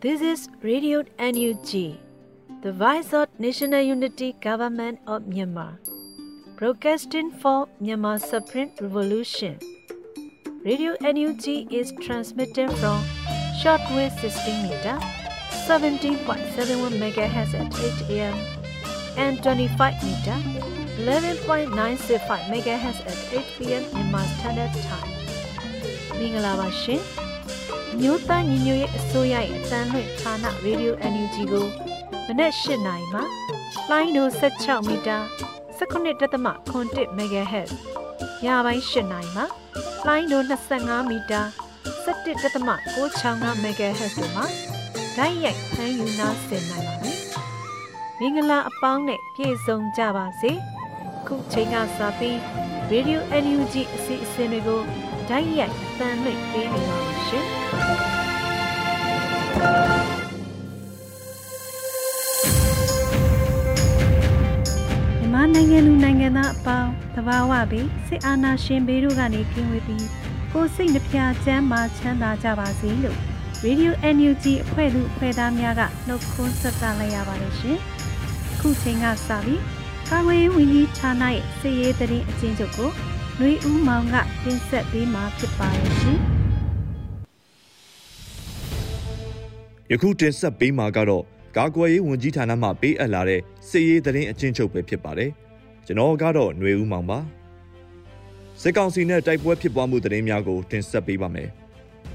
This is Radio NUG, the voice of National Unity Government of Myanmar, broadcasting for Myanmar Supreme Revolution. Radio NUG is transmitted from shortwave 16 meter, 17.71 MHz at 8 a.m. and 25 meter, 11.965 MHz at 8 p.m. Myanmar Standard Time. မင်္ဂလာပါရှင်။ မြို့သားညီညွတ်ရေးအစိုးရရဲ့အသံလွှင့်ဌာနရေဒီယို NUG ကိုမနက်၈နိုင်မှလိုင်းဒို16မီတာ19.7 MHz ညပိုင်း၈နိုင်မှလိုင်းဒို25မီတာ17.665 MHz တို့မှာဓာတ်ရိုက်ဖမ်းယူနာဆင်နိုင်ပါပြီ။မင်္ဂလာအပေါင်းနဲ့ပြည့်စုံကြပါစေ။ခုချိန်ကစပြီး Radio NUG အစီအစဉ်တွေကို ဓာတ်ရိုက်အသံလွှင့်ပေးနေပါမယ်ရှင်။မြန်မာနိုင်ငံလူနိုင်ငံသားအပေါင်းတဘာဝပြီးစစ်အာဏာရှင်ဘေးတို့ကနေကင်းဝေးပြီးကိုယ်စိတ်နှပြချမ်းမာချမ်းသာကြပါစေလို့ Radio NUG အဖွဲ့သူအဖွဲ့သားများကနှုတ်ခွန်းဆက်သလိုက်ရပါတယ်ရှင်။ခုချိန်ကစပြီးကာဝေးဝန်ကြီးဌာနရဲ့စစ်ရေးတရင်အချင်းချုပ်ကို နှွေဦးမောင်ကတင်ဆက်ပေးမှာဖြစ်ပါရဲ့ရှင်။ယခုတင်ဆက်ပေးမှာကတော့ကာကွယ်ရေးဝန်ကြီးဌာနမှပေးအပ်လာတဲ့စစ်ရေးသတင်းအချင်းချုပ်ပဲဖြစ်ပါတယ်။ကျွန်တော်ကတော့ຫນွေဦးမောင်ပါ။စစ်ကောင်စီနဲ့တိုက်ပွဲဖြစ်ပွားမှုသတင်းများကိုတင်ဆက်ပေးပါမယ်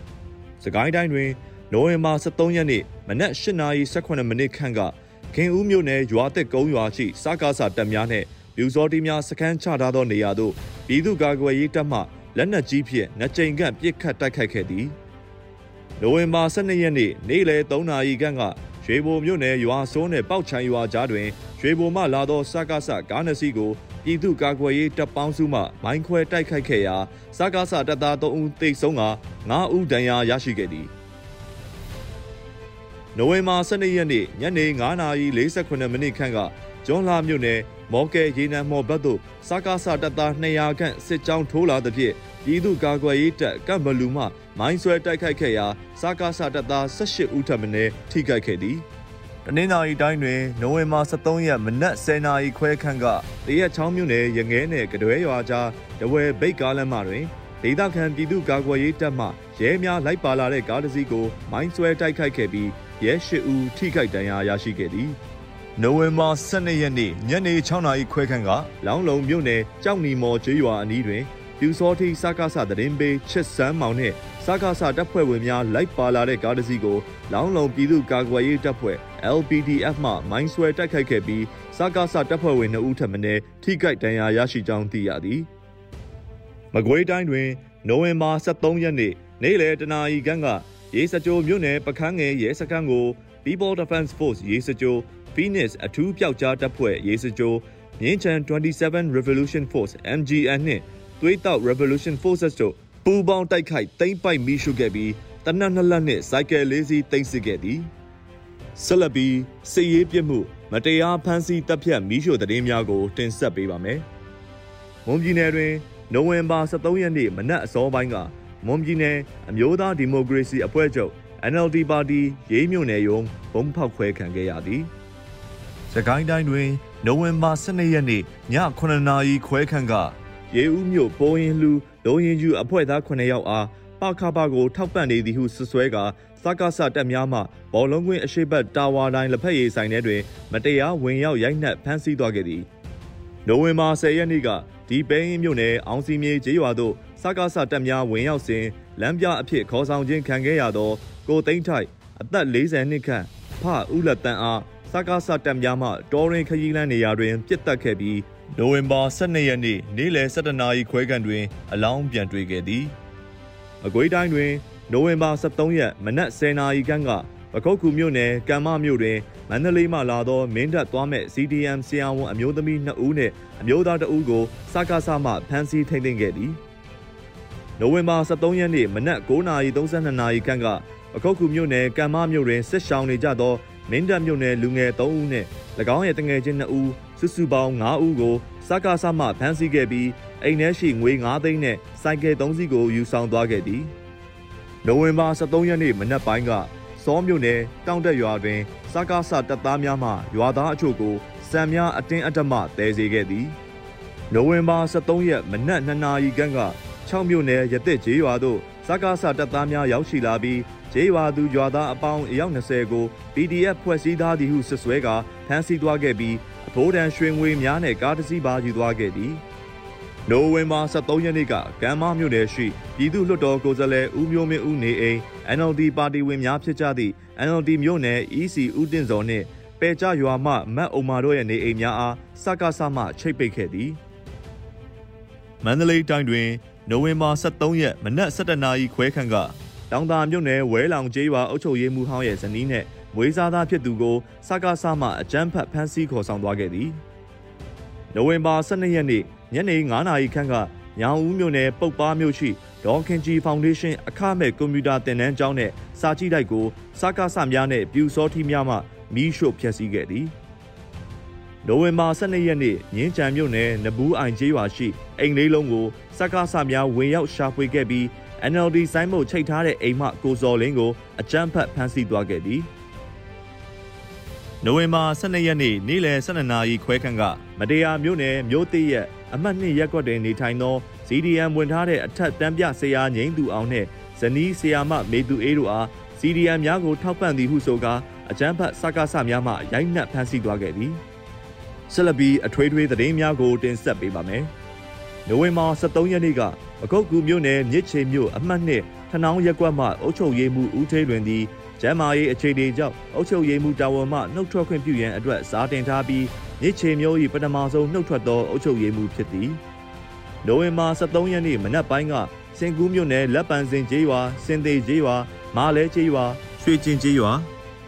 ။စကိုင်းတိုင်းတွင်နိုဝင်ဘာ23ရက်နေ့မနက်8:18မိနစ်ခန့်ကခင်ဦးမြို့နယ်ရွာတက်ကုန်းရွာရှိစကားစာတပ်များနဲ့ ပြူစောတီများစခန်းချထားသောနေရာသို့ပြည်သူ့ကာကွယ်ရေးတပ်မှလက်နက်ကြီးဖြင့်နှစ်ကြိမ်ခန့်ပစ်ခတ်တိုက်ခိုက်ခဲ့သည်နိုဝင်ဘာ12ရက်နေ့နေ့လယ်3နာရီခန့်ကရွှေဘိုမြို့နယ်ရွာစိုးနယ်ပေါက်ချံရွာကြားတွင်ရွှေဘိုမှလာသောစကားဆကားနစီကိုပြည်သူ့ကာကွယ်ရေးတပ်ပေါင်းစုမှမိုင်းခွဲတိုက်ခိုက်ခဲ့ရာစကားဆတပ်သား3ဦးသေဆုံးက9ဦးဒဏ်ရာရရှိခဲ့သည်နိုဝင်ဘာ12ရက်နေ့ညနေ9:48မိနစ်ခန့်ကကျွန်းလာမြို့နယ် မော်ကဲရေနံမော်ဘတ်သို့စကားဆတပ်သား200ခန့်စစ်ကြောင်းထိုးလာသဖြင့်ပြည်သူ့ကာကွယ်ရေးတပ်ကပ်ဘလူမှမိုင်းဆွဲတိုက်ခိုက်ခဲ့ရာစကားဆတပ်သား18ဦးထပ်မံထိခိုက်ခဲ့သည်တနင်္လာရီတိုင်းတွင်နိုဝင်ဘာ23ရက်မနက်10:00နာရီခွဲခန့်ကတရက်ချောင်းမြို့နယ်ရငဲနယ်ကတွဲရွာကြားတဝဲဘိတ်ကားလမ်းမတွင်ဒေသခံပြည်သူ့ကာကွယ်ရေးတပ်မှရဲများလိုက်ပါလာတဲ့ကားတစ်စီးကိုမိုင်းဆွဲတိုက်ခိုက်ခဲ့ပြီးရဲ၈ဦးထိခိုက်ဒဏ်ရာရရှိခဲ့သည် နိုဝင်ဘာ12ရက်နေ့ညနေ6နာရီခွဲခန့်ကလောင်းလုံမြို့နယ်ကြောက်နီမော်ကျွေးရွာအနီးတွင်ပြူစောတိစကားဆသတင်းပေးချစ်စမ်းမောင်နှင့်စကားဆတပ်ဖွဲ့ဝင်များလိုက်ပါလာတဲ့ကားတစ်စီးကိုလောင်းလုံပြည်သူ့ကာကွယ်ရေးတပ်ဖွဲ့ LPDF မှမိုင်းဆွဲတိုက်ခိုက်ခဲ့ပြီးစကားဆတပ်ဖွဲ့ဝင်2ဦးထပ်မံထိခိုက်ဒဏ်ရာရရှိကြောင်းသိရသည်။မကွေးတိုင်းတွင်နိုဝင်ဘာ23ရက်နေ့နေ့လယ်တနာရီခန့်ကရေစကြိုမြို့နယ်ပခန်းငယ်ရဲစခန်းကို People Defense Force ရေစကြို Phoenix အထူးပျောက်ကြားတပ်ဖွဲ့ရေစကြိုမြင်းချံ27 Revolution Force MGN နှင့်သွေးတောက် Revolution Forces တို့ပူးပေါင်းတိုက်ခိုက်သိမ်းပိုက်မိရှုခဲ့ပြီးတနက်နှစ်လက်နှင့်စိုက်ကယ်လေးစီးသိမ်းစစ်ခဲ့သည်ဆက်လက်ပြီးစစ်ရေးပြစ်မှုမတရားဖမ်းဆီးတပ်ဖြတ်မိရှုသတင်းများကို တင်ဆက်ပေးပါမယ်။မွန်ပြည်နယ်တွင်နိုဝင်ဘာ23ရက်နေ့မနက်အစောပိုင်းကမွန်ပြည်နယ်အမျိုးသားဒီမိုကရေစီအဖွဲ့ချုပ် NLD ပါတီရေးမြို့နယ်ယုံဘုံဖောက်ခွဲခံခဲ့ရသည်။ စကိုင်းတိုင်းတွင်နိုဝင်ဘာ12ရက်နေ့ည9နာရီခွဲခန့်ကရေဦးမြို့ပိုးရင်လူဒုံရင်ကျူအဖွဲ့သား9ယောက်အားပခါပါကိုထောက်ပံ့နေသည်ဟုဆွဆွဲကစကားဆတက်များမှဘောလုံးကွင်းအရှိတ်တာဝါတိုင်းလက်ဖက်ရည်ဆိုင်ထဲတွင်မတရားဝင်ရောက်ရိုက်နှက်ဖမ်းဆီးသွားခဲ့သည်။နိုဝင်ဘာ10ရက်နေ့ကဒီပဲရင်မြို့နယ်အောင်စီမြေကျေးရွာသို့စကားဆတက်များဝင်ရောက်စဉ်လမ်းပြအဖြစ်ခေါ်ဆောင်ခြင်းခံခဲ့ရသောကိုသိန်းထိုက်အသက်40နှစ်ခန့်ဖဦးလက်တန်းအား စကားဆတက်များမှတော်ရင်ခရီးလန်းနေရာတွင်ပြစ်တက်ခဲ့ပြီးနိုဝင်ဘာ12ရက်နေ့နေ့လယ်17နာရီခွဲခန့်တွင် အလောင်းပြန်တွေ့ခဲ့သည်။အကွေးတိုင်းတွင်နိုဝင်ဘာ23ရက်မနက်10နာရီခန့်ကပခုတ်ကူမြို့နယ်ကံမမြို့တွင်မန္တလေးမှလာသောမင်းတပ်သွားမဲ့ CDM ဆရာဝန်အမျိုးသမီး2ဦးနှင့်အမျိုးသား2ဦးကိုစကားဆမှဖမ်းဆီးထိန်းသိမ်းခဲ့သည်။နိုဝင်ဘာ23ရက်နေ့မနက်9:32နာရီခန့်ကပခုတ်ကူမြို့နယ်ကံမမြို့တွင်စစ်ရှောင်းနေကြသော မင်းတပ်မြို့နယ်လူငယ်3ဦးနှင့်၎င်းရဲ့တငယ်ချင်း2ဦးစုစုပေါင်း9ဦးကိုစကားဆမှဖမ်းဆီးခဲ့ပြီးအိမ်ထဲရှိငွေ9သိန်းနဲ့စိုက်ကယ်3စီးကိုယူဆောင်သွားခဲ့သည်နိုဝင်ဘာ23ရက်နေ့မနက်ပိုင်းကစစောမြို့နယ်တောင်တက်ရွာတွင်စကားဆတပ်သားများမှရွာသားအချို့ကိုစံများအတင်းအဓမ္မတဲစေခဲ့သည်နိုဝင်ဘာ23ရက်မနက်2နာရီခန့်က6မြို့နယ်ရသက်ကျေးရွာသို့စကားဆတပ်သားများရောက်ရှိလာပြီး ကျေးရွာသူရွာသားအပေါင်းအယောက်20ကို PDF ဖွဲ့စည်းထားသည်ဟုဆွဆွဲကဖမ်းဆီးသွားခဲ့ပြီးအဖိုးတန်ရွှေငွေများနဲ့ကားတစ်စီးပါယူသွားခဲ့သည်နိုဝင်ဘာ23ရက်နေ့ကကမ်းမမြို့နယ်ရှိပြည်သူ့လွှတ်တော်ကိုယ်စားလှယ်ဦးမျိုးမင်းဦးနေအိမ် NLD ပါတီဝင်များဖြစ်ကြသည့် NLD မြို့နယ် EC ဦးတင်စော်နှင့်ပေကြရွာမှမတ်အုံမာတို့ရဲ့နေအိမ်များအားစကားဆမှချိတ်ပိတ်ခဲ့သည်မန္တလေးတိုင်းတွင်နိုဝင်ဘာ23ရက်မနက်7:00နာရီခွဲခန့်က တောင်သာမြို့နယ်ဝဲလောင်ကျေးရွာအုပ်ချုပ်ရေးမှူးဟောင်းရဲ့ဇနီးနဲ့မွေးစားသားဖြစ်သူကိုစကားဆမှအကြမ်းဖက်ဖမ်းဆီးခေါ်ဆောင်သွားခဲ့သည်နိုဝင်ဘာ12ရက်နေ့ညနေ9:00နာရီခန့်ကညောင်ဦးမြို့နယ်ပုတ်ပါမြို့ရှိဒေါ်ခင်ကြီးဖောင်ဒေးရှင်းအခမဲ့ကွန်ပျူတာသင်တန်းကျောင်းနဲ့စာကြည့်တိုက်ကိုစကားဆများနဲ့ပြူစောထီးများမှမီးရှို့ဖျက်ဆီးခဲ့သည်နိုဝင်ဘာ12ရက်နေ့မြင်းကြံမြို့နယ်နဘူးအိုင်ကျေးရွာရှိအိမ်လေးလုံးကိုစကားဆများဝင်ရောက်ရှာဖွေခဲ့ပြီး NLD ဆိုင်းမုတ်ချိတ်ထားတဲ့အိမ်မှကိုစော်လင်းကိုအကြမ်းဖက်ဖမ်းဆီးသွားခဲ့သည်နိုဝင်ဘာ12ရက်နေ့နေ့လယ်12နာရီခွဲခန့်ကမတရားမြို့နယ်မြို့တိရဲ့အမှတ်2ရပ်ကွက်တွင်နေထိုင်သော CDM ဝင်ထားတဲ့အထက်တန်းပြဆရာငိမ့်သူအောင်နှင့်ဇနီးဆရာမမေသူအေးတို့အား CDM များကိုထောက်ပံ့သည်ဟုဆိုကာအကြမ်းဖက်စကားဆများမှရိုက်နှက်ဖမ်းဆီးသွားခဲ့သည်ဆက်လက်ပြီးအထွေထွေသတင်းများကိုတင်ဆက်ပေးပါမယ် နိုဝင်ဘာ23ရက်နေ့ကပကုတ်ကူမြို့နယ်မြစ်ချေမြို့အမှတ်နှစ်ထနောင်းရက်ကွက်မှအုပ်ချုပ်ရေးမှူးဦးထေးလွင်သည်ကျမ်းမာရေးအခြေအနေကြောင့်အုပ်ချုပ်ရေးမှူးတာဝန်မှနှုတ်ထွက်ခွင့်ပြုရန်အတွက်စားတင်ထားပြီးမြစ်ချေမြို့၏ပထမဆုံးနှုတ်ထွက်သောအုပ်ချုပ်ရေးမှူးဖြစ်သည်နိုဝင်ဘာ23ရက်နေ့မနက်ပိုင်းကစင်ကူးမြို့နယ်လက်ပံစင်ကျေးရွာစင်သေးကျေးရွာမာလဲကျေးရွာရွှေကျင်ကျေးရွာ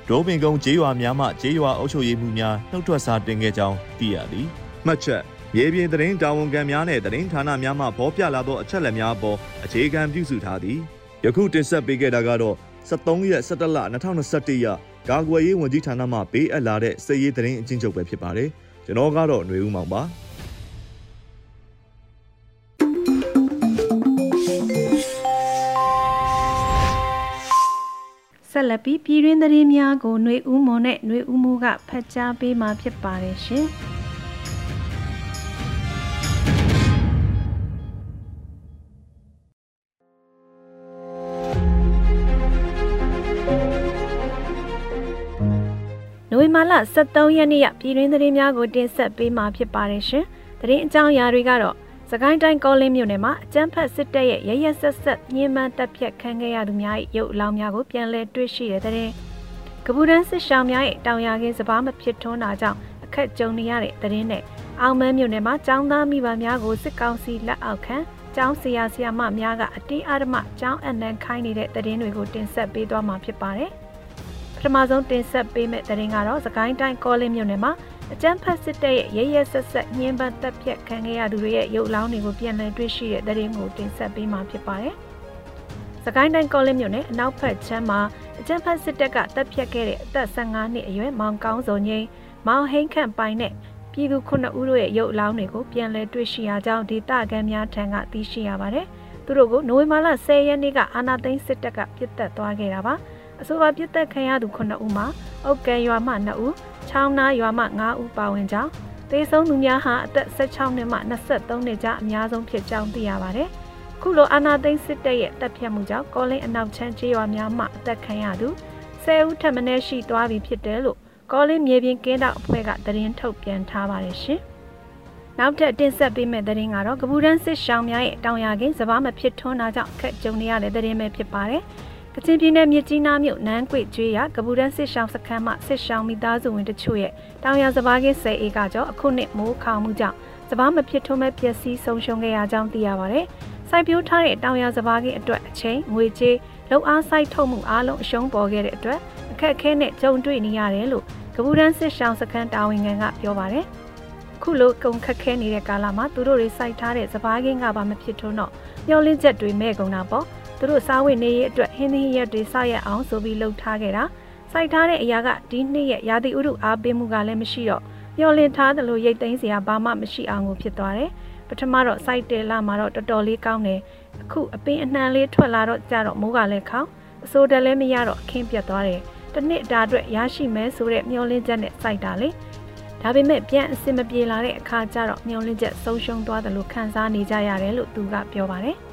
ဒေါပင်ကုန်းကျေးရွာများမှကျေးရွာအုပ်ချုပ်ရေးမှူးများနှုတ်ထွက်စာတင်ခဲ့ကြောင်းသိရသည်မှတ်ချက် မြေပြင်သတင်းတာဝန်ခံများနဲ့သတင်းဌာနများမှဖော်ပြလာသောအချက်အလက်များအပေါ်အခြေခံပြုစုထားသည်ယခုတင်ဆက်ပေးခဲ့တာကတော့73ရက်17လ2021ရက်ကာကွယ်ရေးဝန်ကြီးဌာနမှပေးအပ်လာတဲ့စစ်ရေးသတင်းအချင်းချုပ်ပဲဖြစ်ပါတယ်ကျွန်တော်ကတော့ຫນွေဦးမောင်ပါဆက်လက်ပြီးပြည်တွင်းသတင်းများကိုຫນွေဦးမွန်နဲ့ຫນွေဦးမှုကဖတ်ကြားပေးမှာဖြစ်ပါတယ်ရှင်။ ဘာလ23ရက်နေ့ရပြည်တွင်းသတင်းများကိုတင်ဆက်ပေးမှာဖြစ်ပါတယ်ရှင်။သတင်းအကြောင်းအရာတွေကတော့စကိုင်းတိုင်းကောလင်းမြို့နယ်မှာအကြမ်းဖက်စစ်တပ်ရဲ့ရရဆက်ဆက်ညှဉ်းပန်းတပ်ဖြတ်ခံခဲ့ရသူများ၏ရုပ်အလောင်းများကိုပြန်လည်တွေ့ရှိတဲ့တဲ့ကပူဒန်းစစ်ရှောင်းများရဲ့တောင်ယာခင်းစပားမဖြစ်ထွန်းတာကြောင့်အခက်ကြုံနေရတဲ့တဲ့နဲ့အောင်မန်းမြို့နယ်မှာចောင်းသားမိဘများကိုစစ်ကောင်စီလက်အောက်ခံကျောင်းဆရာဆရာမများကအတင်းအဓမ္မကျောင်းအနှံခိုင်းနေတဲ့သတင်းတွေကိုတင်ဆက်ပေးသွားမှာဖြစ်ပါတယ်။ ပထမဆုံးတင်ဆက်ပေးမယ့်သတင်းကတော့စကိုင်းတိုင်းကောလင်းမြို့နယ်မှာအကြမ်းဖက်စစ်တပ်ရဲ့ရဲရဲဆက်ဆက်ညှဉ်းပန်းတပ်ဖြတ်ခံခဲ့ရသူတွေရဲ့ရုပ်လောင်းတွေကိုပြန်လည်တွေ့ရှိတဲ့သတင်းကိုတင်ဆက်ပေးမှာဖြစ်ပါတယ်။စကိုင်းတိုင်းကောလင်းမြို့နယ်အနောက်ဘက်ချမ်းမှာအကြမ်းဖက်စစ်တပ်ကတပ်ဖြတ်ခဲ့တဲ့အသက်15နှစ်အရွယ်မောင်ကောင်းစုံငိမ့်မောင်ဟိန်းခန့်ပိုင်နဲ့ပြည်သူ9ဦးတို့ရဲ့ရုပ်လောင်းတွေကိုပြန်လည်တွေ့ရှိရကြောင်းဒေသခံများထံကသိရှိရပါတယ်။သူတို့ကိုနိုဝင်ဘာလ10ရက်နေ့ကအာနာသိန်းစစ်တပ်ကပြစ်တက်သွားခဲ့တာပါ။ အဆိုပါပြစ်သက်ခံရသူ9ဦးမှာအုတ်ကဲရွာမှ2ဦးချောင်းနာရွာမှ5ဦးပါဝင်ကြောင်းသေဆုံးသူများဟာအသက်16နှစ်မှ23နှစ်ကြားအများဆုံးဖြစ်ကြောင်းသိရပါတယ်။ခုလိုအာနာသိန်းစစ်တပ်ရဲ့တပ်ဖြတ်မှုကြောင့်ကောလင်းအနောက်ချမ်းကျေးရွာများမှအသက်ခံရသူ10ဦးထပ်မံရှိသွားပြီဖြစ်တယ်လို့ကောလင်းမြေပြင်ကင်းတောက်အဖွဲ့ကသတင်းထုတ်ပြန်ထားပါတယ်ရှင်။နောက်ထပ်တင်ဆက်ပေးမယ့်သတင်းကတော့ကပူရန်စစ်ရှောင်းများရဲ့တောင်ယာကင်းစပားမဖြစ်ထွန်းတာကြောင့်အခက်ကြုံနေရတဲ့သတင်းပဲဖြစ်ပါတယ်။ ကချင်ပြည်နယ်မြစ်ကြီးနားမြို့နန်းကွေကျွေးရကပူတန်းစစ်ရှောင်းစခန်းမှစစ်ရှောင်းမိသားစုဝင်တချို့ရဲ့တောင်ရစပားကင်း10ဧကကျော်အခုနှစ်မိုးခေါင်မှုကြောင့်စပားမဖြစ်ထွန်းမဲ့ပျက်စီးဆုံးရှုံးခဲ့ရကြောင်းသိရပါဗျ။စိုက်ပျိုးထားတဲ့တောင်ရစပားကင်းအတွက်အချိန်ငွေကြေးလုံအားစိုက်ထုတ်မှုအားလုံးအရှုံးပေါ်ခဲ့တဲ့အတွက်အခက်အခဲနဲ့ကြုံတွေ့နေရတယ်လို့ကပူတန်းစစ်ရှောင်းစခန်းတာဝန်ခံကပြောပါတယ်။ခုလိုကုန်ခက်ခဲနေတဲ့ကာလမှာသူတို့တွေစိုက်ထားတဲ့စပားကင်းကပါမဖြစ်ထွန်းတော့မျောလင်းချက်တွေမဲ့ကုန်တာပေါ့။ သူတို့စားဝတ်နေရေးအတွက်ဟင်းသီးရက်တွေစရက်အောင်ဆိုပြီးလှုပ်ထားခဲ့တာစိုက်ထားတဲ့အရာကဒီနှစ်ရဲ့ရာသီဥတုအားပေးမှုကလည်းမရှိတော့မျောလင့်ထားသလိုရိတ်သိမ်းစရာဘာမှမရှိအောင်ကိုဖြစ်သွားတယ်ပထမတော့စိုက်တယ်လာမှာတော့တော်တော်လေးကောင်းတယ်အခုအပင်အနှံလေးထွက်လာတော့ကြတော့မိုးကလည်းခေါင်းအစိုးတက်လည်းမရတော့အခင်းပြတ်သွားတယ်။တစ်နှစ်တာအတွက်ရရှိမယ်ဆိုတဲ့မျှော်လင့်ချက်နဲ့စိုက်တာလေ။ဒါပေမဲ့ပြန်အဆင်မပြေလာတဲ့အခါကျတော့မျှော်လင့်ချက်ဆုံးရှုံးသွားတယ်လို့ခံစားနေကြရတယ်လို့သူကပြောပါတယ်။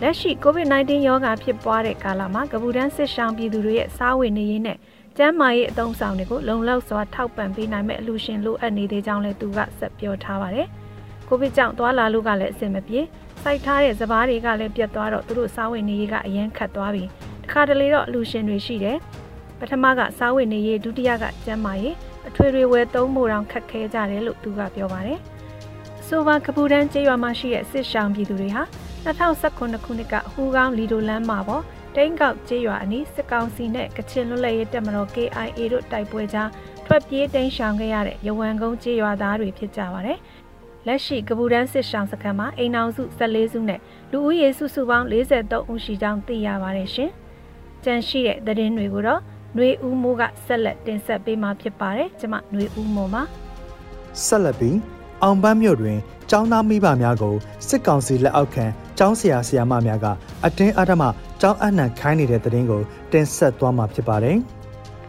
လက်ရှိ COVID-19 ရောဂါဖြစ်ပွားတဲ့ကာလမှာကပူတန်းစစ်ဆောင်ပြည်သူတွေရဲ့စားဝတ်နေရေးနဲ့ကျန်းမာရေးအသုံးဆောင်တွေကိုလုံလောက်စွာထောက်ပံ့ပေးနိုင်မဲ့အလူရှင်လိုအပ်နေသေးကြောင်းလည်းသူကဆက်ပြောထားပါတယ်။ကိုဗစ်ကြောင့်သွားလာလို့ကလည်းအဆင်မပြေစိုက်ထားတဲ့စပားတွေကလည်းပြတ်သွားတော့သူတို့စားဝတ်နေရေးကအရင်ခတ်သွားပြီ။တခါတလေတော့အလူရှင်တွေရှိတယ်။ပထမကစားဝတ်နေရေးဒုတိယကကျန်းမာရေးအထွေထွေဝယ်သုံးဖို့တောင်ခက်ခဲကြတယ်လို့သူကပြောပါတယ်။ဆိုပါကပူတန်းကျေးရွာမှာရှိတဲ့စစ်ရှောင်းပြည်သူတွေဟာ 2019ခုနှစ်ကဟူကောင်းလီဒိုလန်းမှာပေါ့တိန်ကောက်ကျေးရွာအနီးစစ်ကောင်စီနဲ့ကချင်လွတ်လပ်ရေးတပ်မတော် KIA တို့တိုက်ပွဲကြားထွက်ပြေးတိမ်းရှောင်ခဲ့ရတဲ့ရဝမ်ကုန်းကျေးရွာသားတွေဖြစ်ကြပါတယ်။လက်ရှိကပူတန်းစစ်ရှောင်းစခန်းမှာအိမ်အောင်စု14စုနဲ့လူဦးရေစုစုပေါင်း43ဦးရှိကြောင်းသိရပါတယ်ရှင်။ကြန့်ရှိတဲ့သတင်းတွေကိုတော့ຫນွေဦးမိုးကဆက်လက်တင်ဆက်ပေးမှာဖြစ်ပါတယ်။ကျွန်မຫນွေဦးမိုးပါ။ဆက်လက်ပြီး အောင်ပန်းမြို့တွင်ကျောင်းသားမိဘများကိုစစ်ကောင်စီလက်အောက်ခံကျောင်းဆရာဆရာမများကအတင်းအဓမ္မကျောင်းအနှံခိုင်းနေတဲ့တဲ့ရင်ကိုတင်ဆက်သွားမှာဖြစ်ပါတယ်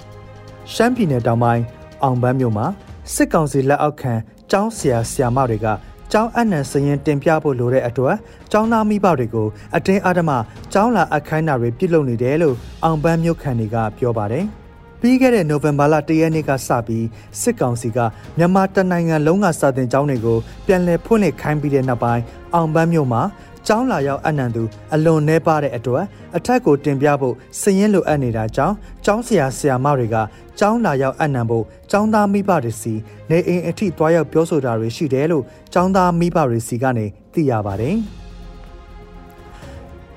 ။ရှမ်းပြည်နယ်တောင်ပိုင်းအောင်ပန်းမြို့မှာစစ်ကောင်စီလက်အောက်ခံကျောင်းဆရာဆရာမတွေကကျောင်းအနှံစရင်တင်ပြဖို့လိုတဲ့အတွက်ကျောင်းသားမိဘတွေကိုအတင်းအဓမ္မကျောင်းလာအခိုင်းအတာတွေပြုလုပ်နေတယ်လို့အောင်ပန်းမြို့ခံတွေကပြောပါတယ်။ ပြီးခဲ့တဲ့နိုဝင်ဘာလ၁ရက်နေ့ကစပြီးစစ်ကောင်စီကမြန်မာတနိုင်ငံလုံးကစာတင်ကျောင်းတွေကိုပြန်လည်ဖွင့်လှစ်ခိုင်းပြီးတဲ့နောက်ပိုင်းအောင်ပန်းမြို့မှာကျောင်းလာရောက်အနံသူအလွန်နှဲပါတဲ့အတွက်အထက်ကိုတင်ပြဖို့စည်ရင်လိုအပ်နေတာကြောင့်ကျောင်းဆရာဆရာမတွေကကျောင်းလာရောက်အနံဖို့ကျောင်းသားမိဘတွေစီနေအိမ်အထိတွားရောက်ပြောဆိုတာတွေရှိတယ်လို့ကျောင်းသားမိဘတွေစီကနေသိရပါတယ်။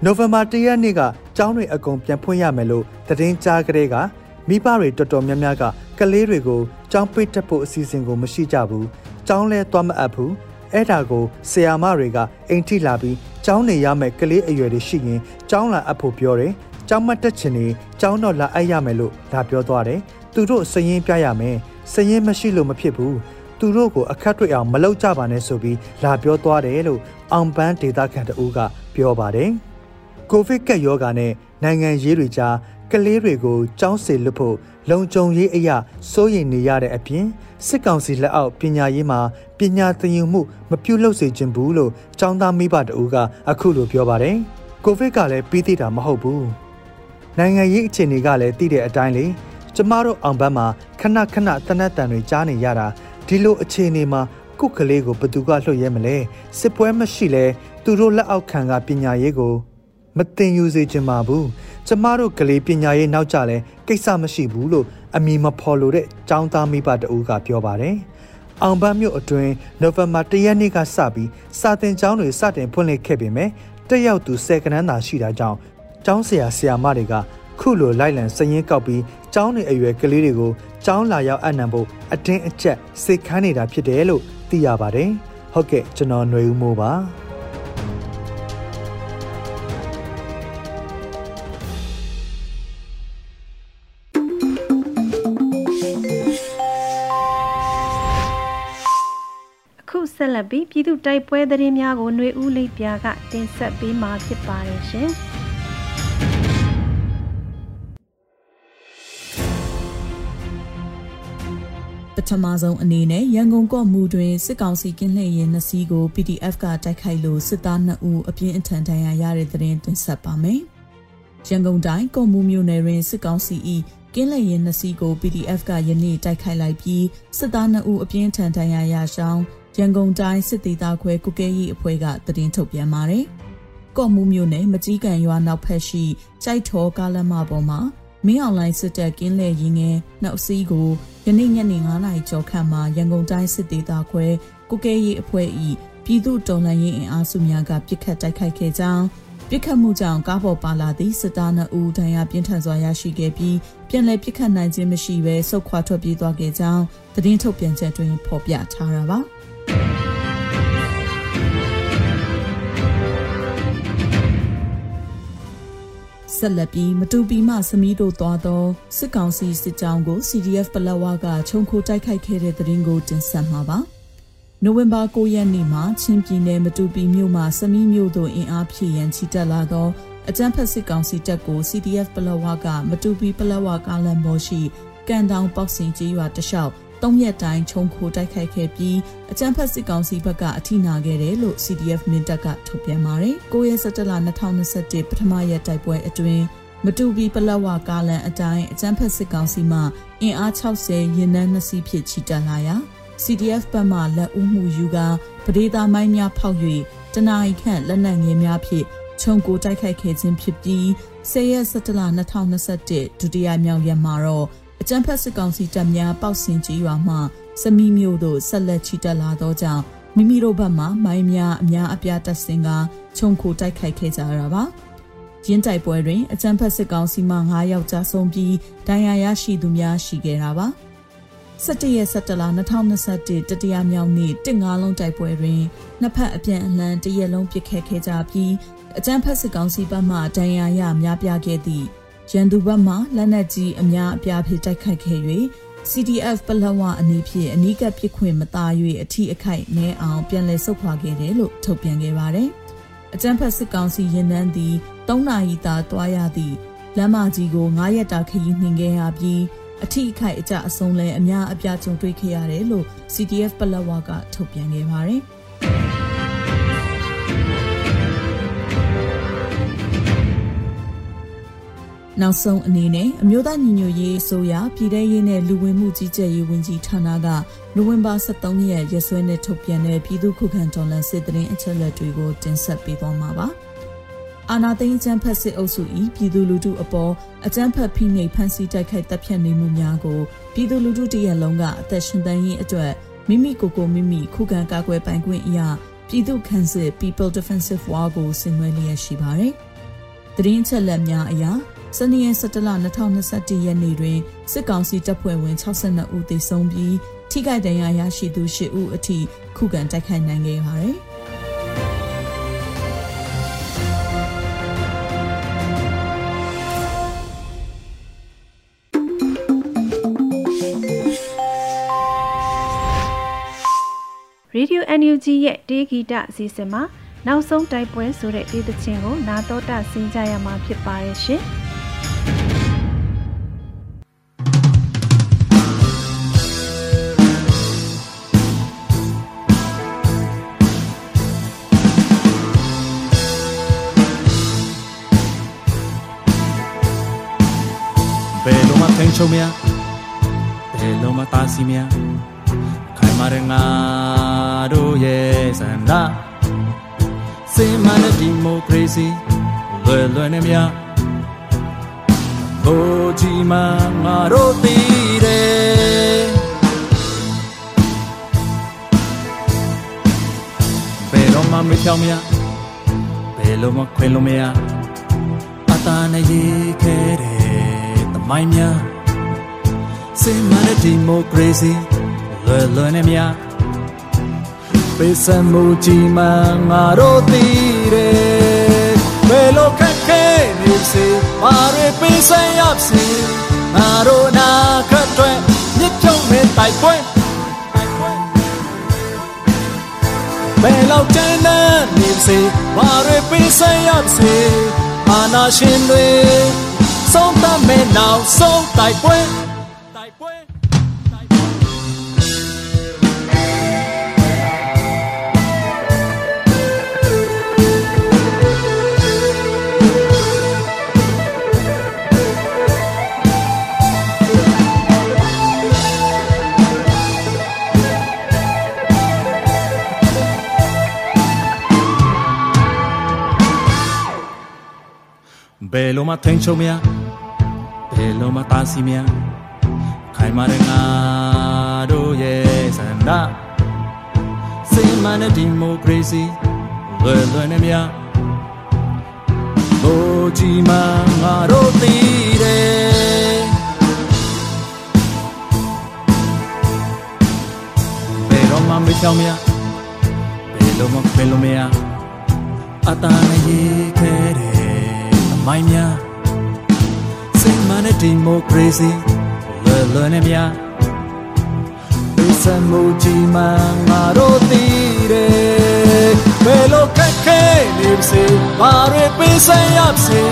နိုဝင်ဘာ၁ရက်နေ့ကကျောင်းတွေအကုန်ပြန်ဖွင့်ရမယ်လို့သတင်းကြားကြတဲ့က မိဘတွေတော်တော်များများကကလေးတွေကိုကျောင်းပိတ်တက်ဖို့အစီအစဉ်ကိုမရှိကြဘူးကျောင်းလဲသွားမအပ်ဘူးအဲ့ဒါကိုဆရာမတွေကအိမ်ထိလာပြီးကျောင်းနေရမယ်ကလေးအရွယ်တွေရှိရင်ကျောင်းလာအပ်ဖို့ပြောတယ်ကျောင်းမတက်ချင်နေကျောင်းတော့လာအပ်ရမယ်လို့ဒါပြောသွားတယ်သူတို့စရင်ပြရမယ်စရင်မရှိလို့မဖြစ်ဘူးသူတို့ကိုအခက်တွေ့အောင်မလုပ်ကြပါနဲ့ဆိုပြီးလာပြောသွားတယ်လို့အောင်ပန်းဒေတာခန်တူကပြောပါတယ်ကိုဗစ်ကပ်ရောဂါနဲ့နိုင်ငံရေးတွေကြား ကလေးတွေကိုကျောင်းစေလွတ်ဖို့လုံခြုံရေးအရာစိုးရိမ်နေရတဲ့အပြင်စစ်ကောင်စီလက်အောက်ပညာရေးမှာပညာသင်ယူမှုမပြုလုပ်စေချင်ဘူးလို့ကျောင်းသားမိဘတအူးကအခုလိုပြောပါတယ်။ကိုဗစ်ကလည်းပြီးသေးတာမဟုတ်ဘူး။နိုင်ငံရေးအခြေအနေကလည်းသိတဲ့အတိုင်းလေကျမတို့အောင်ဘက်မှာခဏခဏတနက်တန်တွေကြားနေရတာဒီလိုအခြေအနေမှာကုတ်ကလေးကိုဘသူကလှုပ်ရဲမလဲစစ်ပွဲမရှိလဲသူတို့လက်အောက်ခံကပညာရေးကို မတင်ယူစေချင်ပါဘူး ကျမတို့ကလေးပညာရေးနောက်ကြလဲကိစ္စမရှိဘူးလို့အမည်မဖော်လို့တဲ့ចောင်းသားမိဘတအူးကပြောပါတယ်။အောင်ပန်းမြို့အတွင်းနိုဝင်ဘာ၁ရက်နေ့ကစပြီးစာတင်ကျောင်းတွေစတင်ဖွင့်လှစ်ခဲ့ပေမဲ့တက်ရောက်သူ၁၀ကနန်းသာရှိတာကြောင့်ကျောင်းဆရာဆရာမတွေကခုလိုလိုက်လံစည်ရင်းကောက်ပြီးကျောင်းတွေအရွယ်ကလေးတွေကိုကျောင်းလာရောက်အနံဖို့အတင်းအကျပ်စိတ်ခမ်းနေတာဖြစ်တယ်လို့သိရပါတယ်။ဟုတ်ကဲ့ကျွန်တော်ຫນွေဦးမိုးပါ။ ဆက်လက်ပြီးပြည်သူတိုက်ပွဲသတင်းများကိုຫນွေဦးလိပ်ပြာကတင်ဆက်ပေးမှာဖြစ်ပါတယ်ရှင်။ပထမဆုံးအနေနဲ့ရန်ကုန်ကော့မူတွင်စစ်ကောင်စီကင်းလှည့်ရင်နှစီးကို PDF ကတိုက်ခိုက်လို့စစ်သား2ဦးအပြင်းအထန်ဒဏ်ရာရတဲ့တဲ့တင်တင်ဆက်ပါမယ်။ရန်ကုန်တိုင်းကော့မူမြို့နယ်တွင်စစ်ကောင်စီ၏ကင်းလှည့်ရင်နှစီးကို PDF ကယနေ့တိုက်ခိုက်လိုက်ပြီးစစ်သား2ဦးအပြင်းထန်ဒဏ်ရာရရှောင်း ရန်ကုန်တိုင်းစစ်သေးသားခွဲကုကဲရေးအဖွဲ့ကသတင်းထုတ်ပြန်ပါတယ်။ကော့မှုမြို့နယ်မကြီးကန်ရွာနောက်ဖက်ရှိကြိုက်ထောကားလမ်းမပေါ်မှာမင်းအောင်လိုင်းစစ်တပ်ကင်းလဲရင်ငယ်နှုတ်စီးကိုယနေ့ညနေ9:00နာရီကျော်ခန့်မှာရန်ကုန်တိုင်းစစ်သေးသားခွဲကုကဲရေးအဖွဲ့၏ပြည်သူတော်လှန်ရေးအင်အားစုများကပြစ်ခတ်တိုက်ခိုက်ခဲ့ကြောင်းပြစ်ခတ်မှုကြောင့်ကားပေါ်ပါလာသည့်စစ်သား2ဦးဒဏ်ရာပြင်းထန်စွာရရှိခဲ့ပြီးပြန်လည်ပြစ်ခတ်နိုင်ခြင်းမရှိဘဲဆုတ်ခွာထွက်ပြေးသွားခဲ့ကြောင်းသတင်းထုတ်ပြန်ချက်တွင်ဖော်ပြထားတာပါ။ ဆက်လက်ပြီးမတူပီမှစမီးတို့သွားသောစစ်ကောင်စီစစ်ကြောင်းကို CDF ပလက်ဝကခြုံခိုတိုက်ခိုက်ခဲ့တဲ့တဲ့ရင်ကိုတင်ဆက်မှာပါ။နိုဝင်ဘာ9ရက်နေ့မှာချင်းပြည်နယ်မတူပီမြို့မှာစမီးမြို့သို့အင်အားဖြည့်ရန်ချီတက်လာသောအကြမ်းဖက်စစ်ကောင်စီတပ်ကို CDF ပလောဝကမတူပီပလောဝကားလန်မော်ရှိကန်တောင်ပေါက်စင်ကြီးရွာတလျှောက် သုံးရက်တိုင်းခြုံခိုတိုက်ခိုက်ခဲ့ပြီးအကြမ်းဖက်စစ်ကောင်စီဘက်ကအထိနာခဲ့တယ်လို့ CDF မင်းတပ်ကထုတ်ပြန်ပါတယ်။9ရက်17လ2021ပထမရက်တိုက်ပွဲအတွင်းမတူပီပလက်ဝကားလန်အတိုင်းအကြမ်းဖက်စစ်ကောင်စီမှအင်အား60ရင်နှန်းနှစ်စီးဖြစ်ချီတက်လာရာ CDF ဘက်မှလက်ဦးမှုယူကာပဒေသာမိုင်းများဖောက်၍တနအီခန့်လက်နက်ငယ်များဖြင့်ခြုံကိုတိုက်ခိုက်ခဲ့ခြင်းဖြစ်ပြီး10ရက်17လ2021ဒုတိယမြောက်ရက်မှာတော့အ ကြမ်းဖက်စစ်ကောင်စီတပ်များပေါက်စင်ကြီးရွာမှစမီမျိုးတို့ဆက်လက်ချီတက်လာသောကြောင့်မိမိတို့ဘက်မှမိုင်းများအများအပြားတပ်ဆင်ကခြုံခိုတိုက်ခိုက်ခဲ့ကြရတာပါရင်းတိုက်ပွဲတွင်အကြမ်းဖက်စစ်ကောင်စီမှ9ယောက်ကြာဆုံးပြီးဒဏ်ရာရရှိသူများရှိခဲ့တာပါ17ရက်17လ2021တတိယမြောက်နေ့တစ်ငါးလုံးတိုက်ပွဲတွင်နှစ်ဖက်အပြန်အလှန်တရက်လုံးပစ်ခတ်ခဲ့ကြပြီးအကြမ်းဖက်စစ်ကောင်စီဘက်မှဒဏ်ရာရများပြားခဲ့သည့် ရန်သူဘက်မှလက်နက်ကြီးအများအပြားဖြင့်တိုက်ခိုက်ခဲ့၍ CDF ပလက်ဝအနေဖြင့်အနီးကပ်ပစ်ခွင့်မသား၍အထီးအခိုက်နဲအောင်ပြန်လည်ဆုတ်ခွာခဲ့တယ်လို့ထုတ်ပြန်ခဲ့ပါတယ်။အကြမ်းဖက်စစ်ကောင်စီရင်နှန်းသည်၃နာရီသာတွားရသည့်လမ်းမကြီးကို9ရက်တာခရီးနှင်ခဲ့ရပြီးအထီးအခိုက်အကြအဆုံးလဲအများအပြားကြုံတွေ့ခဲ့ရတယ်လို့ CDF ပလက်ဝကထုတ်ပြန်ခဲ့ပါတယ်။ နောက်ဆုံးအနေနဲ့အမျိုးသားညီညွတ်ရေးအစိုးရပြည်ထရေးနဲ့လူဝင်မှုကြီးကြပ်ရေးဝန်ကြီးဌာနကနိုဝင်ဘာ23ရက်ရက်စွဲနဲ့ထုတ်ပြန်တဲ့ပြည်သူ့ခုခံတော်လှန်စစ်တရင်အချက်အလက်တွေကိုတင်ဆက်ပေးသွားမှာပါ။အာနာသိန်းအကြမ်းဖက်စစ်အုပ်စု၏ပြည်သူလူထုအပေါ်အကြမ်းဖက်ဖိနှိပ်ဖန်ဆီးတိုက်ခိုက်တပ်ဖြတ်နေမှုများကိုပြည်သူလူထုတရက်လုံးကအသက်ရှင်သန်ရေးအတွက်မိမိကိုယ်ကိုမိမိခုခံကာကွယ်ပိုင်ခွင့်အရာပြည်သူ့ခန့်စစ် People Defensive War ကိုဆင်နွှဲလျက်ရှိပါတယ်။တရင်ချက်လက်များအရာ စနေရက်17လ2021ရက်နေ့တွင်စစ်ကောင်စီတပ်ဖွဲ့ဝင်62ဦးသေဆုံးပြီးထိခိုက်ဒဏ်ရာရရှိသူ10ဦးအထိခုခံတိုက်ခိုက်နိုင်ခဲ့ပါတယ်။ Radio NUG ရဲ့တေးဂီတအစီအစဉ်မှာနောက်ဆုံးတိုက်ပွဲဆိုတဲ့ဒေသချင်းကိုနာတော်တာဆင်းကြရမှာဖြစ်ပါရဲ့ရှင်။ ယ်လိုမှထိန်ချုံမရဘယ်လိုမှတာစီမရခိုင်မာတဲ့ငါတို့ရဲ့စန္ဒစင်မနဲ့ဒီမိုကရေစီလွယ်လွယ်နဲ့များဘိုးကြီးမငါတို့တည်တယ်ဘယ်တော့မှမဖြောင်းမရဘယ်လိုမှခွင်လို့မရအတားနဲ့ရေးခဲ့တယ်တမိုင်းများ စင်မနဲ့ဒီမိုကရေစီလွယ်လွယ်နဲ့များပေးစမှုကြီးမှငါတို့တည်တယ်ဘယ်လိုခက်ခဲနေစေမာရပေးစရစေငါတို့နာခတ်တွေမြစ်ချုံမဲ့တိုက်ပွဲဘယ်လောက်တန်းနေစေမာရပေးစရစေအာနာရှင်တွေဆုံးသမဲ့နောက်ဆုံးတိုက်ပွဲ ယ်လိုမှထိန်ချုံမရဘယ်လိုမှတာစီမရခိုင်မာတဲ့ငါတို့ရဲ့စန္ဒစိတ်မှန်တဲ့ဒီမိုကရေစီလွယ်လွယ်နဲ့များဘိုးကြီးမှငါတို့တည်တယ်ဘယ်တော့မှမဖြောင်းမရဘယ်လိုမှဖယ်လို့မရအတားနဲ့ရေးခဲ့တယ်အ မိုင်းများစိတ်မှန်တဲ့ဒီမိုကရေစီလွယ်လွယ်နဲ့များဒီစမှုကြီးမှငါတို့တည်တယ်ဘယ်လိုခက်ခဲနေပါစေဘာတွေပေးဆက်ရပါစေ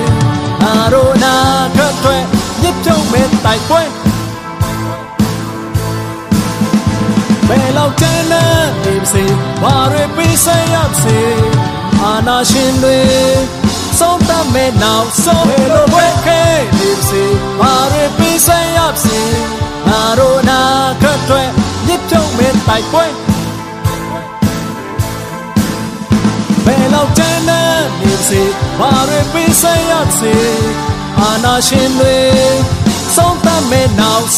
ငါတို့နာခတ်တွေမြစ်ပြုံးမဲ့တိုက်ပွဲဘယ်လောက်ကျန်းနေနေပါစေဘာတွေပေးဆက်ရပါစေအာနာရှင်တွေ ဆုံးတမဲ့နောက်ဆုံးဘယ်လိုပွဲခဲနေပါစေဘာတွေပေးဆက်ရပါစေငါတို့နာခတ်တွေမြစ်ပြုံးမဲ့တိုက်ပွဲဘယ်လောက်တန်းနေနေစေဘာတွေပေးဆက်ရစေအာနာရှင်တွေဆုံးသမဲ့နောက်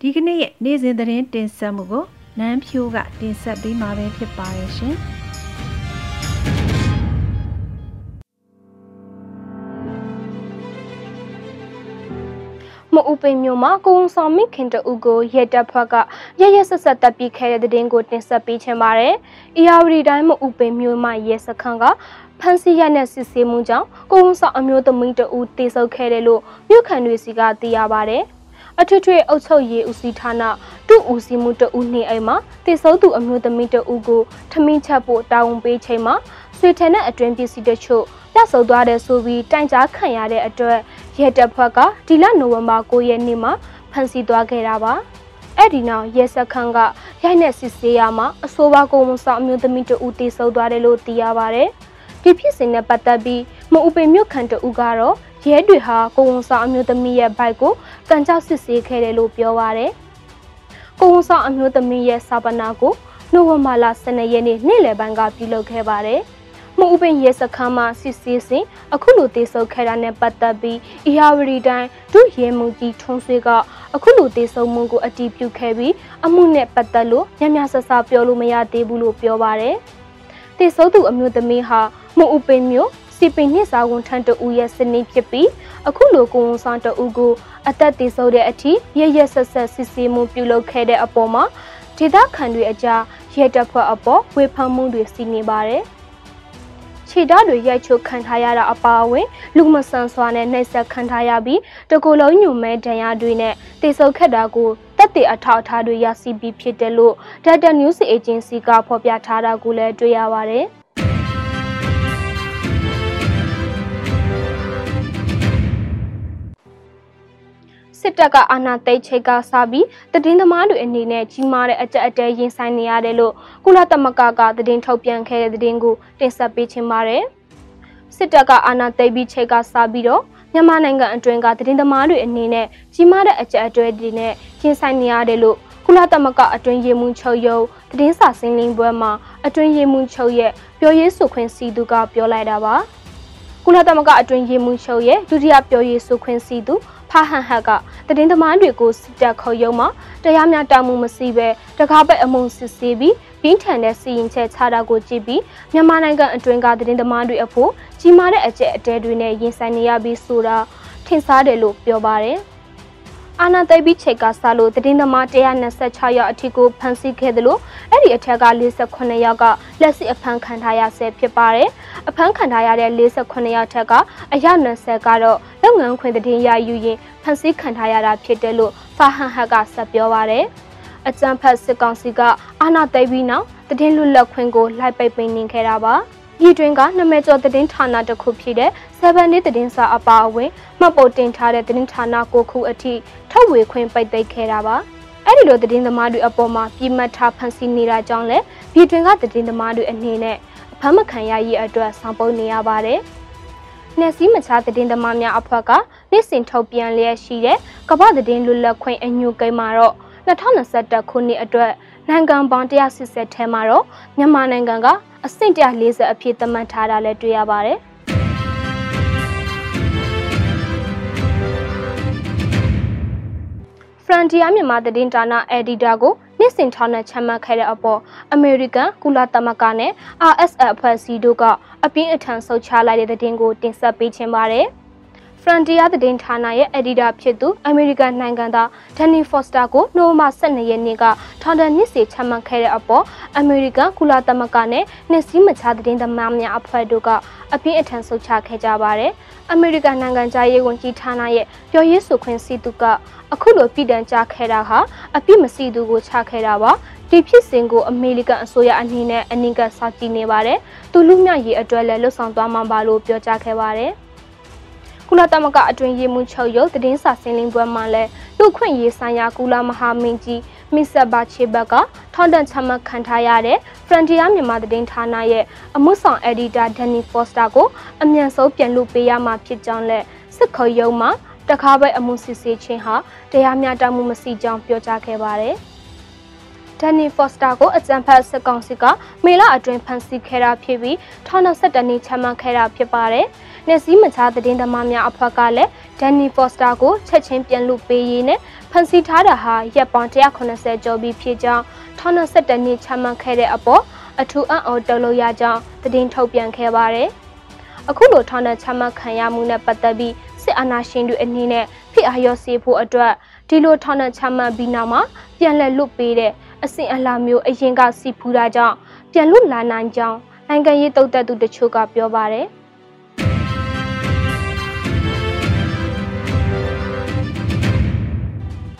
ဒီကနေ့ရဲ့နေ့စဉ်သတင်းတင်ဆက်မှုကိုနန်းဖြိုးကတင်ဆက်ပေးမှာပဲဖြစ်ပါရဲ့ရှင်။မအူပိန်မျိုးမှာကိုုံဆောင်မိခင်တူကိုရဲတပ်ဖွဲ့ကရရဆက်ဆက်တပ်ပြီးခဲ့တဲ့တဲ့င်းကိုတင်ဆက်ပေးချင်ပါတယ်။အီယာဝတီတိုင်းမအူပိန်မျိုးမှာရဲစခန်းက ဖန်စီရနဲ့စစ်ဆေးမှုကြောင့်ကိုုံဆောင်အမျိုးသမီးတူတေဆုပ်ခဲ့တယ်လို့မြို့ခံတွေစီကသိရပါတယ်။အထွေထွေအုပ်ချုပ်ရေးဦးစီးဌာနတူဦးစီးမှုတူနေအိမ်မှာတေဆုပ်သူအမျိုးသမီးတူကိုထမင်းချက်ဖို့တာဝန်ပေးချိန်မှာဆွေထန်တဲ့အတွင်းပစ္စည်းတချို့ပြဆုပ်သွားတဲ့ဆိုပြီးတိုင်ကြားခံရတဲ့အတွက်ရဲတပ်ဖွဲ့ကဒီလနိုဝင်ဘာ9ရက်နေ့မှာဖမ်းဆီးသွားခဲ့တာပါအဲ့ဒီနောက်ရဲစခန်းကရိုက်နှက်စစ်ဆေးရမှာအဆိုပါကုံဆောင်အမျိုးသမီးတဦးတေဆုံသွားတယ်လို့သိရပါတယ် ဒီဖြစ်စဉ်နဲ့ပတ်သက်ပြီးမအူပင်မြို့ခံတဦးကတော့ရဲတွေဟာကိုဝန်ဆောင်အမျိုးသမီးရဲ့ဘိုက်ကိုတန်ကြောက်စစ်ဆေးခဲ့တယ်လို့ပြောပါတယ်ကိုဝန်ဆောင်အမျိုးသမီးရဲ့စာပနာကိုနိုဝင်ဘာလ12ရက်နေ့နေ့လယ်ပိုင်းကပြုလုပ်ခဲ့ပါတယ်။မှုဥပင်ရဲစခန်းမှာစစ်ဆေးစဉ်အခုလိုတေဆုံခဲ့တာနဲ့ပတ်သက်ပြီးအီဟာဝရီတိုင်းဒုရဲမှုကြီးထုံးဆွေကအခုလိုတေဆုံမှုကိုအတည်ပြုခဲ့ပြီးအမှုနဲ့ပတ်သက်လို့ညံ့ညဆဆပြောလို့မရသေးဘူးလို့ပြောပါတယ်။ တေဆုံသူအမျိုးသမီးဟာမှုဥပင်မျိုးစီပင်နှစ်စာဝန်ထမ်းတဦးရဲ့စနေဖြစ်ပြီးအခုလိုကိုဝန်ဆောင်တဦးကိုအသက်တေဆုံတဲ့အထိရရဆက်ဆက်စစ်ဆေးမှုပြုလုပ်ခဲ့တဲ့အပေါ်မှာဒေသခံတွေအကြားရဲတပ်ဖွဲ့အပေါ်ဝေဖန်မှုတွေစီနေပါတယ်။ခြေဓာတ်တွေရိုက်ချုပ်ခံထားရတာအပါအဝင်လူမဆန်စွာနဲ့နှိပ်စက်ခံထားရပြီးတကူလုံးညုံမဲဒဏ်ရာတွေနဲ့တေဆုပ်ခက်တာကို တက်တဲ့အထောက်အထားတွေရရှိပြီးဖြစ်တယ်လို့ Data News Agency ကဖော်ပြထားတာကိုလည်းတွေ့ရပါတယ်။စစ်တပ်ကအာဏာသိမ်းချိန်ကစပြီးတည်င်းသမားတွေအနေနဲ့ကြီးမားတဲ့အကြက်အတဲရင်ဆိုင်နေရတယ်လို့ကုလသမဂ္ဂကတည်င်းထုတ်ပြန်ခဲ့တဲ့တည်င်းကိုတင်ဆက်ပေးချင်ပါတယ်။စစ်တပ်ကအာဏာသိမ်းပြီးချိန်ကစပြီးတော့ မြန်မာနိုင်ငံအတွင်းကတည်င်းသမားတွေအနေနဲ့ကြီးမားတဲ့အကြက်အတဲတွေနဲ့ရင်ဆိုင်နေရတယ်လို့ကုလသမဂ္ဂအတွင်းရေးမှူးချုပ်ရုံးတည်င်းစာစင်းလင်းပွဲမှာအတွင်းရေးမှူးချုပ်ရဲ့ပြောရေးဆိုခွင့်စီသူကပြောလိုက်တာပါ။ကုလသမဂ္ဂအတွင်းရေးမှူးချုပ်ရဲ့ဒုတိယပြောရေးဆိုခွင့်စီသူ ဖာဟန်ဟက်ကတည်င်းသမားတွေကိုစစ်တပ်ခုံရုံးမှာတရားမျှတမှုမရှိဘဲတကားပဲအမုံစစ်ဆေးပြီးပြင်းထန်တဲ့စီရင်ချက်ချတာကိုကြည့်ပြီးမြန်မာနိုင်ငံအတွင်းကတည်င်းသမားတွေအဖို့ကြီးမားတဲ့အကျက်အတဲတွေနဲ့ရင်ဆိုင်နေရပြီးဆိုတာထင်ရှားတယ်လို့ပြောပါတယ်။ အာနာသိပ်ပြီးချိန်ကစလို့တည်င်းသမား126ယောက်အထိကိုဖမ်းဆီးခဲ့တယ်လို့အဲ့ဒီအထက်က48ယောက်ကလက်ရှိအဖမ်းခံထားရဆဲဖြစ်ပါတယ်။အဖမ်းခံထားရတဲ့48ယောက်ထက်ကအရ90ကတော့လုပ်ငန်းခွင်တည်င်းရယူရင်ဖမ်းဆီးခံထားရတာဖြစ်တယ်လို့ဖာဟန်ဟက်ကဆက်ပြောပါတယ်။အကြံဖတ်စစ်ကောင်စီကအာနာသိပ်ပြီးနောက်တည်င်းလွတ်လပ်ခွင့်ကိုလိုက်ပိတ်ပင်နေခဲ့တာပါ။ ပြည်တွင်းကနမဲကျော်သတင်းဌာနတစ်ခုဖြစ်တဲ့7 day သတင်းစာအပါအဝင်မှတ်ပုံတင်ထားတဲ့သတင်းဌာနကိုခုအထိထုတ်ဝေခွင့်ပိတ်သိမ်းခဲ့တာပါအဲ့ဒီလိုသတင်းသမားတွေအပေါ်မှာပြည်မှတ်ထားဖန်ဆီးနေတာကြောင့်လည်းပြည်တွင်းကသတင်းသမားတွေအနေနဲ့အဖမ်းမခံရရေးအတွက်ဆောင်ပုတ်နေရပါတယ်။နယ်စည်းမခြားသတင်းသမားများအဖွဲ့ကနေ့စဉ်ထုတ်ပြန်လျက်ရှိတဲ့ကမ္ဘာသတင်းလွတ်လပ်ခွင့်အညွှန်ကိန်းမှာတော့2021ခုနှစ်အတွက် နိုင်ငံပေါင်း180ထဲမှာတော့မြန်မာနိုင်ငံကအဆင့်140အဖြစ်သတ်မှတ်ထားတာလည်းတွေ့ရပါတယ်။ဖရန်တီယာမြန်မာသတင်းဌာနအက်ဒီတာကိုနှစ်စဉ်ထောင်နဲ့ချမှတ်ခဲ့တဲ့အပေါ်အမေရိကန်ကုလသမဂ္ဂနဲ့ RSF အဖွဲ့အစည်းတို့ကအပြင်းအထန်ဆုတ်ချလိုက်တဲ့သတင်းကိုတင်ဆက်ပေးခြင်းပါတယ်။ Frontier သတင်းဌာနရဲ့အက်ဒီတာဖြစ်သူအမေရိကန်နိုင်ငံသား Danny Foster ကိုနိုဝင်ဘာ12ရက်နေ့ကထောင်ဒဏ်နှစ်စီချမှတ်ခဲ့တဲ့အပေါ်အမေရိကန်ကုလသမဂ္ဂနဲ့နှစ်စည်းမခြားသတင်းသမားများအဖွဲ့တို့ကအပြင်းအထန်ဆုတ်ချခဲ့ကြပါတယ်။အမေရိကန်နိုင်ငံသားရေးဝန်ကြီးဌာနရဲ့ပြောရေးဆိုခွင့်စီသူကအခုလိုပြည်တံကြားခဲ့တာဟာအပြစ်မစီသူကိုချခဲ့တာပါဒီဖြစ်စဉ်ကိုအမေရိကန်အစိုးရအနေနဲ့အနည်းငယ်စောင့်ကြည့်နေပါတယ်။သူလူမြရေးအတွက်လည်းလှုပ်ဆောင်သွားမှာပါလို့ပြောကြားခဲ့ပါတယ်။ ကုလသမဂ္ဂအတွင်းရေးမှူးချုပ်ရုပ်သတင်းစာဆင်းလင်းပွဲမှာလည်းလူခွင့်ရေးဆိုင်ရာကုလမဟာမင်းကြီးမစ္စဘာချေဘက်ကထောင်ဒဏ်ချမှတ်ခံထားရတဲ့ Frontier မြန်မာသတင်းဌာနရဲ့အမှုဆောင်အက်ဒီတာဒန်နီဖော့စတာကိုအမြန်ဆုံးပြန်လွှတ်ပေးရမှာဖြစ်ကြောင်းလည်းစစ်ခေါ်ရုံမှာတခါပဲအမှုစစ်ဆေးခြင်းဟာတရားမျှတမှုမရှိကြောင်းပြောကြားခဲ့ပါတယ်။ဒန်နီဖော့စတာကိုအကြံဖတ်စစ်ကောင်စီကမေလအတွင်းဖမ်းဆီးခဲ့တာဖြစ်ပြီးထောင်ဒဏ်၁၇နှစ်ချမှတ်ခဲ့တာဖြစ်ပါတယ်။ နေစည်းမခြားသတင်းသမားများအဖွဲ့ကလည်းဒန်နီဖော့စတာကိုချက်ချင်းပြန်လွှတ်ပေးရေးနဲ့ဖမ်းဆီးထားတာဟာရက်ပေါင်း180ကျော်ပြီးဖြစ်ကြောင်းထောင်ဒဏ်၁၇နှစ်ချမှတ်ခဲ့တဲ့အပေါ်အထူးအံ့ဩတုံလို့ရကြောင်းသတင်းထုတ်ပြန်ခဲ့ပါတယ်။အခုလိုထောင်ဒဏ်ချမှတ်ခံရမှုနဲ့ပတ်သက်ပြီးစစ်အာဏာရှင်တွေအနေနဲ့ဖိအားရောစေဖို့အတွက်ဒီလိုထောင်ဒဏ်ချမှတ်ပြီးနောက်မှာပြန်လည်လွတ်ပေးတဲ့အဆင့်အလားမျိုးအရင်ကစီဖူးတာကြောင့်ပြန်လွတ်လာနိုင်ကြောင်းနိုင်ငံရေးတုတ်တက်သူတချို့ကပြောပါတယ်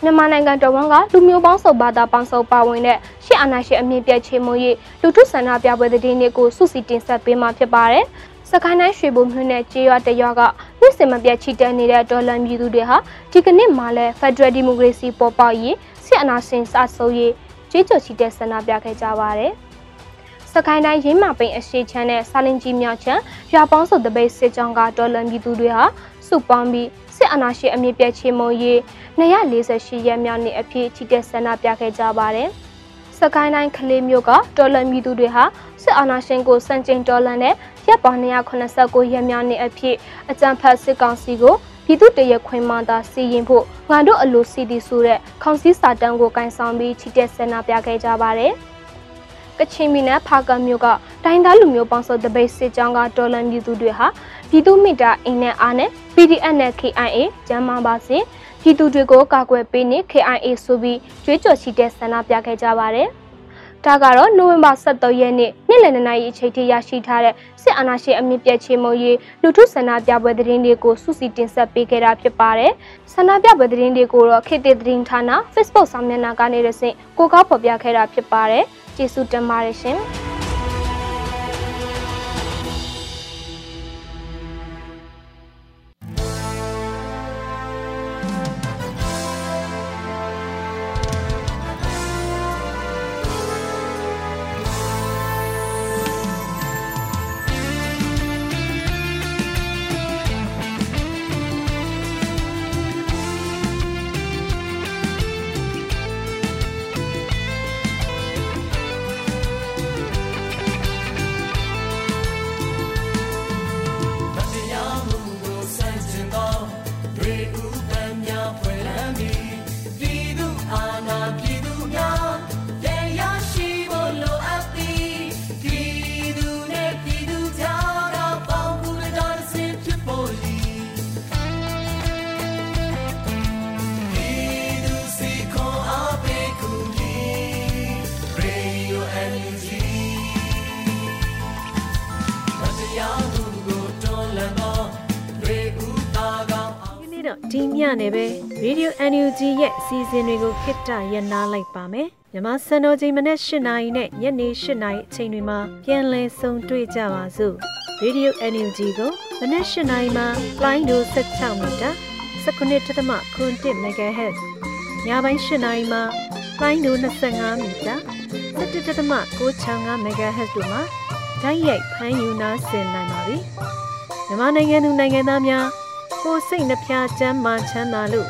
မြန်မာနိုင်ငံတော်ဝန်ကလူမျိုးပေါင်းစုံဘာသာပေါင်းစုံပါဝင်တဲ့ရှစ်အာဏာရှင်အမြင့်ပြည့်ချေမွေးလူထုဆန္ဒပြပွဲသတင်းတွေကိုစုစည်းတင်ဆက်ပေးမှာဖြစ်ပါတယ်။စကိုင်းတိုင်းရွှေဘုံမြို့နယ်ကျေးရွာတရွာကနေ့စဉ်မပြတ်ချီတက်နေတဲ့ဒေါ်လာမြူသူတွေဟာဒီကနေ့မှလည်း Federal Democracy ပေါ်ပေါက်ရေးစစ်အာဏာရှင်စဆိုးရေးကြွေးကြော်ချီတဲ့ဆန္ဒပြခဲ့ကြပါတယ်။စကိုင်းတိုင်းရင်းမာပိန်အရှိချမ်းနဲ့စာလင်ကြီးမြောက်ချမ်းရွာပေါင်းစုတပိတ်စစ်ကြောင်းကတော်လန်ပြည်သူတွေဟာစုပေါင်းပြီး စစ်အာဏာရှင်အမြင့်ပြည့်ချေမုံရေး248ရက်မြောက်နေ့အဖြစ်ချီတဲ့ဆန္ဒပြခဲ့ကြပါတယ်။စကိုင်းတိုင်းကလေးမြို့ကတော်လန်ပြည်သူတွေဟာစစ်အာဏာရှင်ကိုစန့်ကျင်တော်လှန်တဲ့ရပ်ပေါင်း289ရက်မြောက်နေ့အဖြစ်အကြံဖတ်စစ်ကောင်စီကိုပြည်သူတရခွင်မှသာစီရင်ဖို့ငါတို့အလိုစီတီဆိုတဲ့ခေါင်းစည်းစာတမ်းကိုကန်ဆောင်ပြီးချီတက်ဆန္ဒပြခဲ့ကြပါတယ်။ကချင်ပြည်နယ်ဖာကမြို့ကတိုင်းသားလူမျိုးပေါင်းစုံတပိတ်စစ်ကြောင်းကတော်လန်ပြည်သူတွေဟာ ပြည်သူမိတာအင်းနဲ့အားနဲ့ PDF နဲ့ KIA ကျမ်းမာပါစေပြည်သူတွေကိုကာကွယ်ပေးနေ KIA ဆိုပြီးကြွေးကြော်ချီတဲ့ဆန္ဒပြခဲ့ကြပါတယ်။ဒါကတော့နိုဝင်ဘာ23ရက်နေ့နေ့လယ်2နာရီအချိန်ထိရရှိထားတဲ့စစ်အာဏာရှင်အမြင့်ပြည့်ချေမုံရေးလူထုဆန္ဒပြပွဲသတင်းတွေကိုစုစည်းတင်ဆက်ပေးခဲ့တာဖြစ်ပါတယ်။ဆန္ဒပြပွဲသတင်းတွေကိုတော့ခေတ်သစ်သတင်းဌာန Facebook စာမျက်နှာကနေတဆင့်ကိုကောက်ဖော်ပြခဲ့တာဖြစ်ပါတယ်။ကျေးဇူးတင်ပါတယ်ရှင်။။ NUG ရဲ့အစီအစဉ်တွေကိုခਿੱတရနာလိုက်ပါမယ်။မြမစံတော်ချိန်မနေ့၈နာရီနဲ့ညနေ၈နာရီအချိန်တွေမှာပြန်လည်ဆုံတွေ့ကြပါစို့။ Radio NUG ကိုမနေ့၈နာရီမှာ line ဒို16မီတာ19.7 MHz ညပိုင်း၈နာရီမှာ line ဒို25မီတာ17.665 MHz တို့မှာဓာတ်ရိုက်ဖမ်းယူနာဆင်နိုင်ပါပြီ။မြန်မာနိုင်ငံသူနိုင်ငံသားများကိုစိတ်နှဖျားချမ်းမာချမ်းသာလို့